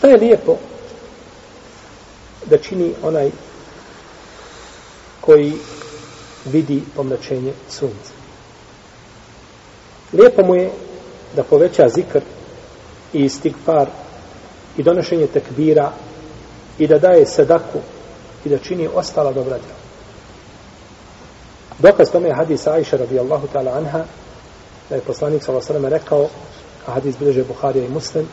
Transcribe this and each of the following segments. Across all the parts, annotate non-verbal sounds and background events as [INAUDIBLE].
Šta je lijepo da čini onaj koji vidi pomračenje sunca? Lijepo mu je da poveća zikr i istigfar i donošenje tekbira i da daje sadaku i da čini ostala dobra djela. Dokaz tome je hadis Aisha radijallahu ta'ala anha da je poslanik s.a.v. rekao a hadis bilježe Buharija i Muslim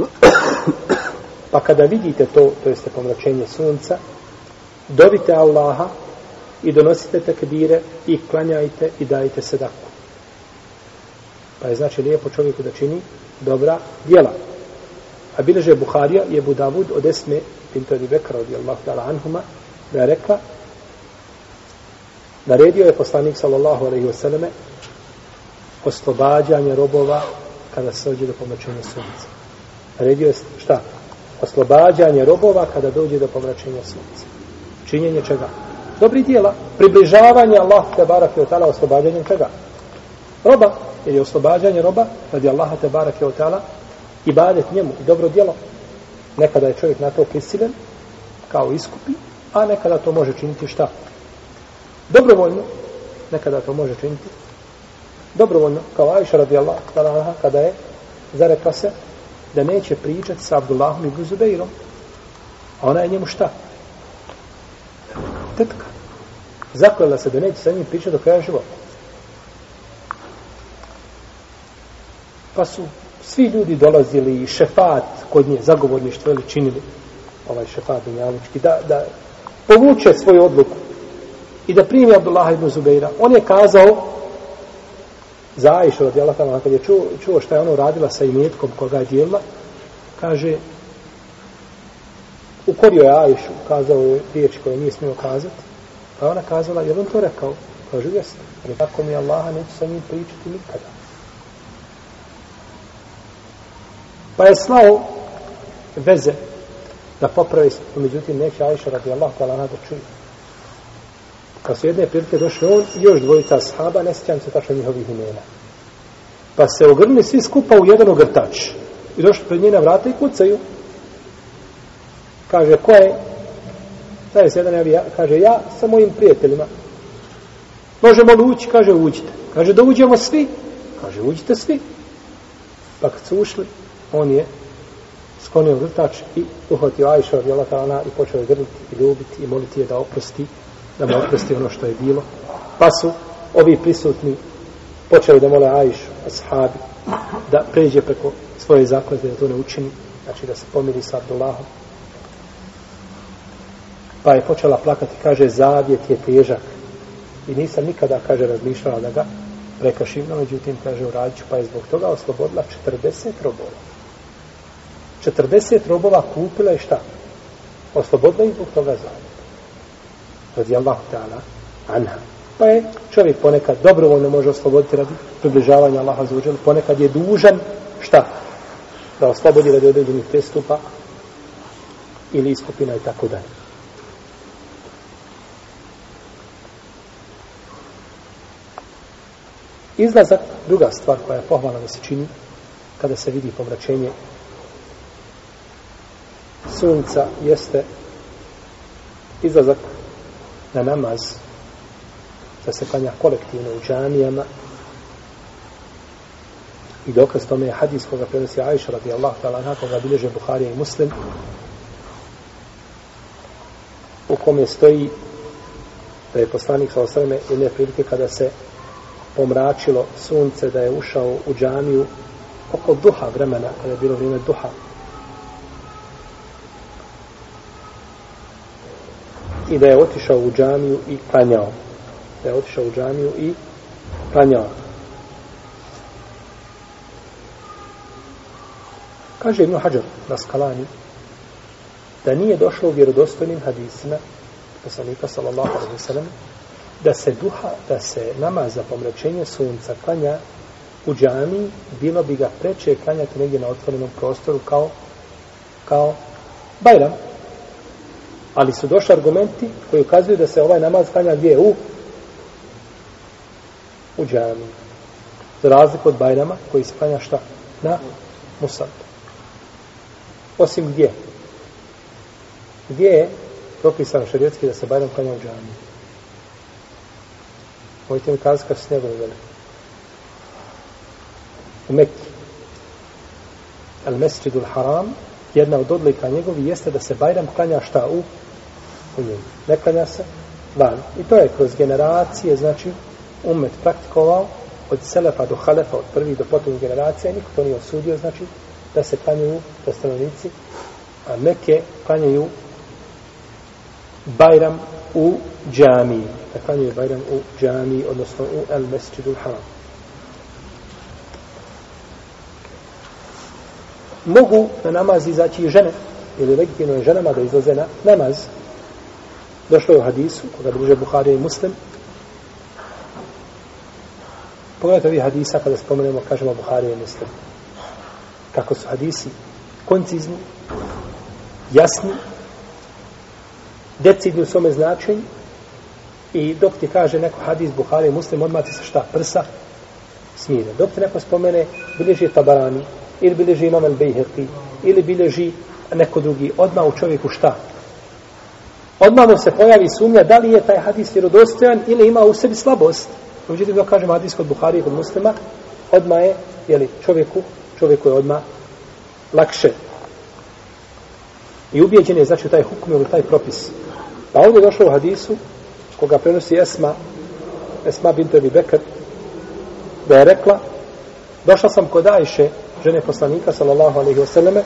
[COUGHS] pa kada vidite to, to jeste pomračenje sunca dovite Allaha i donosite tekbire i klanjajte i dajte sadaku. Pa je znači lijepo čovjeku da čini dobra djela. A bileže Buharija je Budavud od Esme Pinto Ebi Bekra radijallahu ta'ala anhuma da je rekla naredio je poslanik sallallahu alaihi wasallame oslobađanje robova kada se dođe do pomračenja sunca. Naredio je šta? Oslobađanje robova kada dođe do pomračenja sunca. Činjenje čega? Dobri dijela. Približavanje Allah te barak je otala oslobađanjem čega? Roba. Jer je oslobađanje roba radi Allaha te barak je otala i badet njemu i dobro dijelo. Nekada je čovjek na to prisilen kao iskupi, a nekada to može činiti šta? Dobrovoljno. Nekada to može činiti dobrovoljno, kao Aisha radijallahu ta'ala kada je zarekla se da neće pričati sa Abdullahom i Zubeirom. A ona je njemu šta? Tetka. Zakljela se da neće sa njim pričati do kraja života. Pa su svi ljudi dolazili i šefat kod nje, zagovorništvo ili činili ovaj šefat Dunjalički, da, da povuče svoju odluku i da primi Abdullah ibn Zubeira. On je kazao za Aisha radijallahu tamo, kad je čuo, čuo šta je ona radila sa imetkom koga je dijelila kaže ukorio je Aishu kazao je riječ koje nije smio kazati pa ona kazala je on to rekao? Kažu, jeste ali tako mi Allaha neću sa njim pričati nikada. Pa je slao veze da popravi međutim neće Aisha radijallahu ta'ala da čuje. Pa su jedne prilike došli on i još dvojica sahaba, ne sjećam se tačno njihovih imena. Pa se ogrnili svi skupa u jedan ogrtač. I došli pred njena vrata i kucaju. Kaže, ko je? Taj se jedan javi, kaže, ja sa mojim prijateljima. Možemo li ući? Kaže, uđite. Kaže, da uđemo svi? Kaže, uđite svi. Pa kad su ušli, on je sklonio grtač i uhvatio Ajša od i počeo je grliti i ljubiti i moliti je da oprosti da mu oprosti ono što je bilo. Pa su ovi prisutni počeli da mole Ajšu, ashabi, da pređe preko svoje zaklade, da to ne učini, znači da se pomiri sa Abdullahom. Pa je počela plakati, kaže, zavjet je težak. I nisam nikada, kaže, razmišljala da ga prekašim, no međutim, kaže, u radiću, pa je zbog toga oslobodila 40 robova. 40 robova kupila i šta? Oslobodila i zbog toga zavjet radijallahu ta'ala anha. Pa je čovjek ponekad dobrovoljno može osloboditi radi približavanja Allaha za uđel, ponekad je dužan šta? Da oslobodi radi određenih prestupa ili iskupina i tako dalje. Izlazak, druga stvar koja je pohvalna da se čini kada se vidi pomračenje sunca jeste izlazak na namaz da se klanja kolektivno u džamijama. I dokaz tome je hadis koga prenosi Aisha radijallahu ta'ala na koga bilježe Buharija i Muslim u kome stoji da je poslanik sa osreme jedne prilike kada se pomračilo sunce da je ušao u džamiju oko duha vremena kada je bilo vrijeme duha. I da je otišao u džamiju i klanjao. Da je otišao u džamiju i klanjao. Kaže Ibn Hajar na skalani da nije došlo u vjerodostojnim hadisima poslanika sallallahu alaihi wa sallam da se duha, da se namaz za pomračenje sunca klanja u džami, bilo bi ga preče klanjati negdje na otvorenom prostoru kao kao Bajram, Ali su došli argumenti koji ukazuju da se ovaj namaz klanja gdje u u džami. Za razliku od Bajrama koji se klanja šta? Na Musab. Osim gdje? Gdje je propisano šarijetski da se Bajram klanja u džami? Mojte mi kazati kad su snjegovi veliki. U Mekki. Al Mesjidul Haram, jedna od odlika njegovi jeste da se Bajram klanja šta u? U njim. Ne klanja se van. I to je kroz generacije, znači, umet praktikovao od Selefa do Halefa, od prvih do potomnih generacija, niko to nije osudio, znači, da se klanjaju, da stanovnici, a neke klanjaju Bajram u džamiji. Da klanjaju Bajram u džamiji, odnosno u El Mesjidu Haram. Mogu na namaz izaći i žene, ili legitimno je ženama da izlaze na namaz. Došlo je u hadisu, koga druže Buharija i Muslim. Pogledajte ovih hadisa kada spomenemo, kažemo Buharija i Muslim. Kako su hadisi koncizni, jasni, decidni u svome značenju i dok ti kaže neko hadis Buhari i Muslim, odmah ti se šta prsa smire. Dok ti neko spomene bilježi Tabarani ili bilježi Imam el Bejheqi, ili bilježi neko drugi, odmah u čovjeku šta? Odmah mu se pojavi sumnja da li je taj hadis vjerodostojan ili ima u sebi slabost. Međutim, da kažemo hadis kod Buhari i kod muslima, odmah je, jeli, čovjeku, čovjeku je odmah lakše. I ubijeđen je, znači, taj hukum ili taj propis. Pa ovdje je došlo u hadisu, koga prenosi Esma, Esma Bintevi Bekr, da je rekla, došla sam kod Ajše, žene poslanika, sallallahu alaihi wasallame,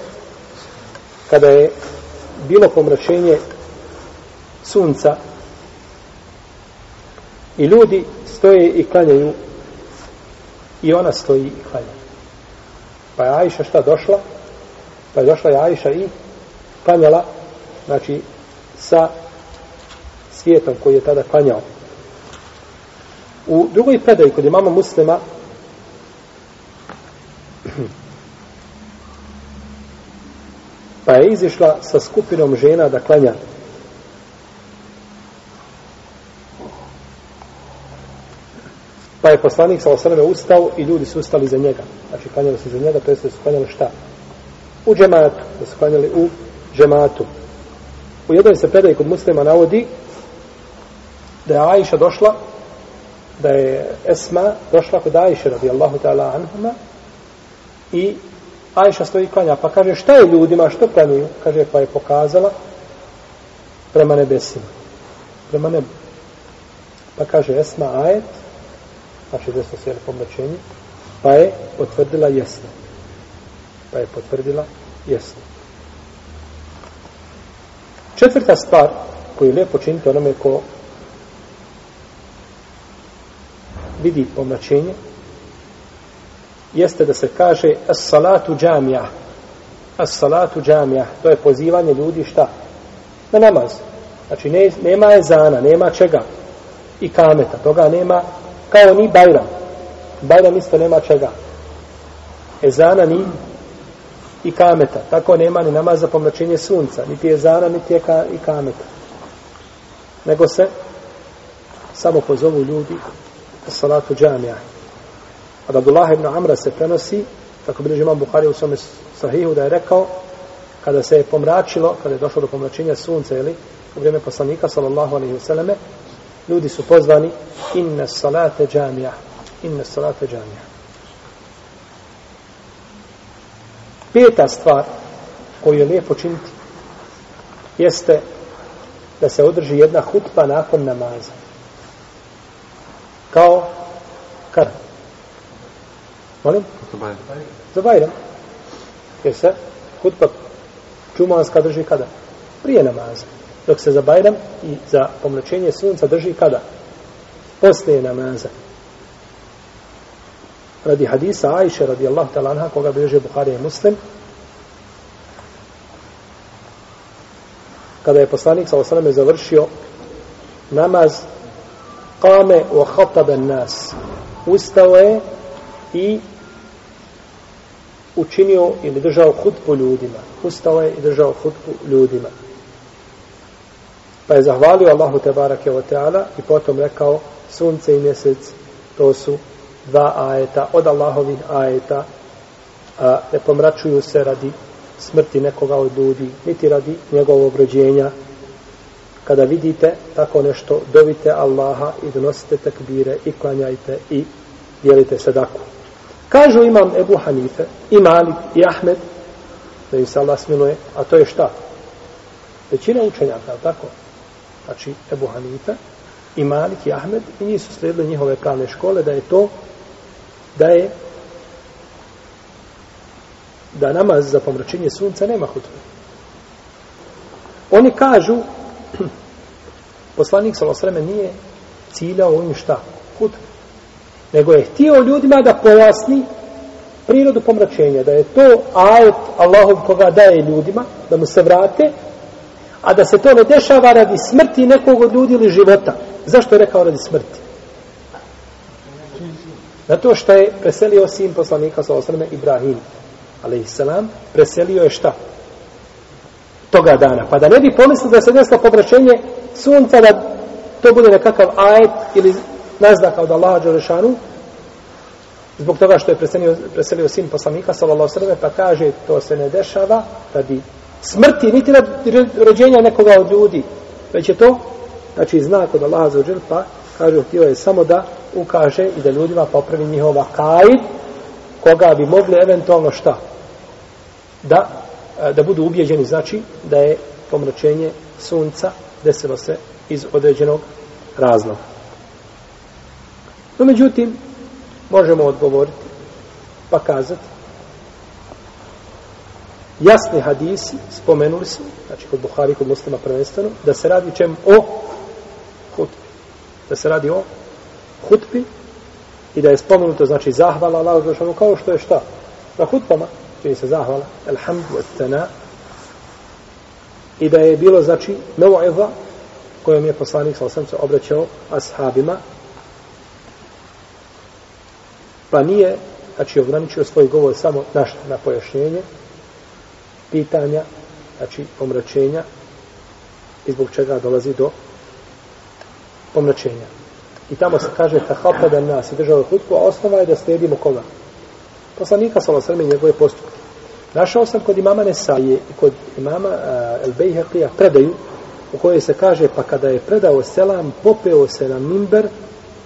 kada je bilo pomračenje sunca i ljudi stoje i klanjaju i ona stoji i klanja. Pa je Ajša šta došla? Pa je došla je Ajša i klanjala, znači, sa svijetom koji je tada klanjao. U drugoj predaji, kod imama muslima, pa je izišla sa skupinom žena da klanja. Pa je poslanik sa osrme ustao i ljudi su ustali za njega. Znači, klanjali se za njega, to jeste da su klanjali šta? U džematu, da su klanjali u džematu. U jednoj se predaj kod muslima navodi da je Aisha došla, da je Esma došla kod Aisha radijallahu ta'ala anhuma i Ajša stoji klanja, pa kaže šta je ljudima, što planuju? Kaže pa je pokazala prema nebesima. Prema nebu. Pa kaže Esma ajet, znači desno sjeli pomračenje, pa je potvrdila jesno. Pa je potvrdila jesno. Četvrta stvar koju je lijepo činiti onome ko vidi pomračenje jeste da se kaže as salatu džamija as salatu džamija to je pozivanje ljudi šta na namaz znači ne, nema ezana, nema čega i kameta toga nema kao ni bajram bajram isto nema čega ezana ni i kameta. Tako nema ni namaz za pomračenje sunca, niti je zana, niti je ka, i kameta. Nego se samo pozovu ljudi salatu džamija. Od Abdullah ibn Amra se prenosi, tako bilježi imam Bukhari u svome sahihu, da je rekao, kada se je pomračilo, kada je došlo do pomračenja sunca, ili u vrijeme poslanika, sallallahu alaihi vseleme, ljudi su pozvani inna salate džamija. Inna salate džamija. Peta stvar koju je lijepo činiti jeste da se održi jedna hutba nakon namaza. Kao kad? Molim? Za Bajram. Jer se hutba čumanska drži kada? Prije namaza. Dok se za Bajram i za pomračenje sunca drži kada? Poslije namaza radi hadisa Ajše radijallahu ta'ala anha koga bilježe Buhari i Muslim kada je poslanik sa osaname završio namaz kame u hataben nas ustao je i učinio ili držao hutbu ljudima ustao je i držao hutbu ljudima pa je zahvalio Allahu te barake o teala i potom rekao sunce i mjesec to su dva ajeta od Allahovih ajeta a ne pomračuju se radi smrti nekoga od ljudi, niti radi njegovog rođenja. Kada vidite tako nešto, dovite Allaha i donosite takbire i klanjajte i dijelite sadaku. Kažu imam Ebu Hanife, i Malik, i Ahmed, da im se Allah smiluje, a to je šta? Većina učenjaka, tako? Znači, Ebu Hanife, i Malik, i Ahmed, i nisu slijedili njihove pravne škole, da je to, da je da namaz za pomračenje sunca nema hutbe. Oni kažu, [CLEARS THROAT] poslanik Salosreme nije ciljao ovim šta? Hutbe. Nego je htio ljudima da pojasni prirodu pomračenja, da je to ajet Allahov koga daje ljudima, da mu se vrate, a da se to ne dešava radi smrti nekog od ljudi ili života. Zašto je rekao radi smrti? Zato što je preselio sin poslanika sa osrme Ibrahim, alaihissalam, preselio je šta? Toga dana. Pa da ne bi pomislio da se desilo pomračenje sunca, da to bude nekakav ajet ili naznaka od Allaha Đelešanu, zbog toga što je preselio, preselio sin poslanika, sallallahu sallam, pa kaže, to se ne dešava radi smrti, niti radi rođenja nekoga od ljudi, već je to, znači, znak od Allaha Đelešanu, pa kaže, htio je samo da ukaže i da ljudima popravi njihova kaid, koga bi mogli eventualno šta? Da, eh, da budu ubjeđeni, znači, da je pomračenje sunca desilo se iz određenog razloga. No, međutim, možemo odgovoriti pa kazati jasni hadisi spomenuli su, znači kod Buhari, kod muslima prvenstveno, da se radi čem o hutbi. Da se radi o hutbi i da je spomenuto, znači, zahvala Allah kao što je šta? Na hutbama, čini se zahvala, alhamdu, etana, i da je bilo, znači, novo eva, kojom je poslanik, sa sam se obraćao ashabima, pa nije, znači, ograničio svoj govor samo na što, na pojašnjenje, pitanja, znači, pomračenja, i zbog čega dolazi do pomračenja. I tamo se kaže ta hapa da nas je držao hutku, a osnova je da slijedimo koga? Poslanika sa Lasrme i njegove postupke. Našao sam kod imama Nesaje i kod imama eh, uh, El Bejheqija predaju u kojoj se kaže pa kada je predao selam, popeo se na mimber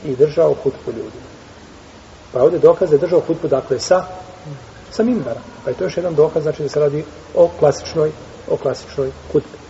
i držao hutku ljudima. Pa ovdje dokaz je držao hutbu, dakle sa sa Mimbara. Pa je to još jedan dokaz znači da se radi o klasičnoj o klasičnoj hutbi.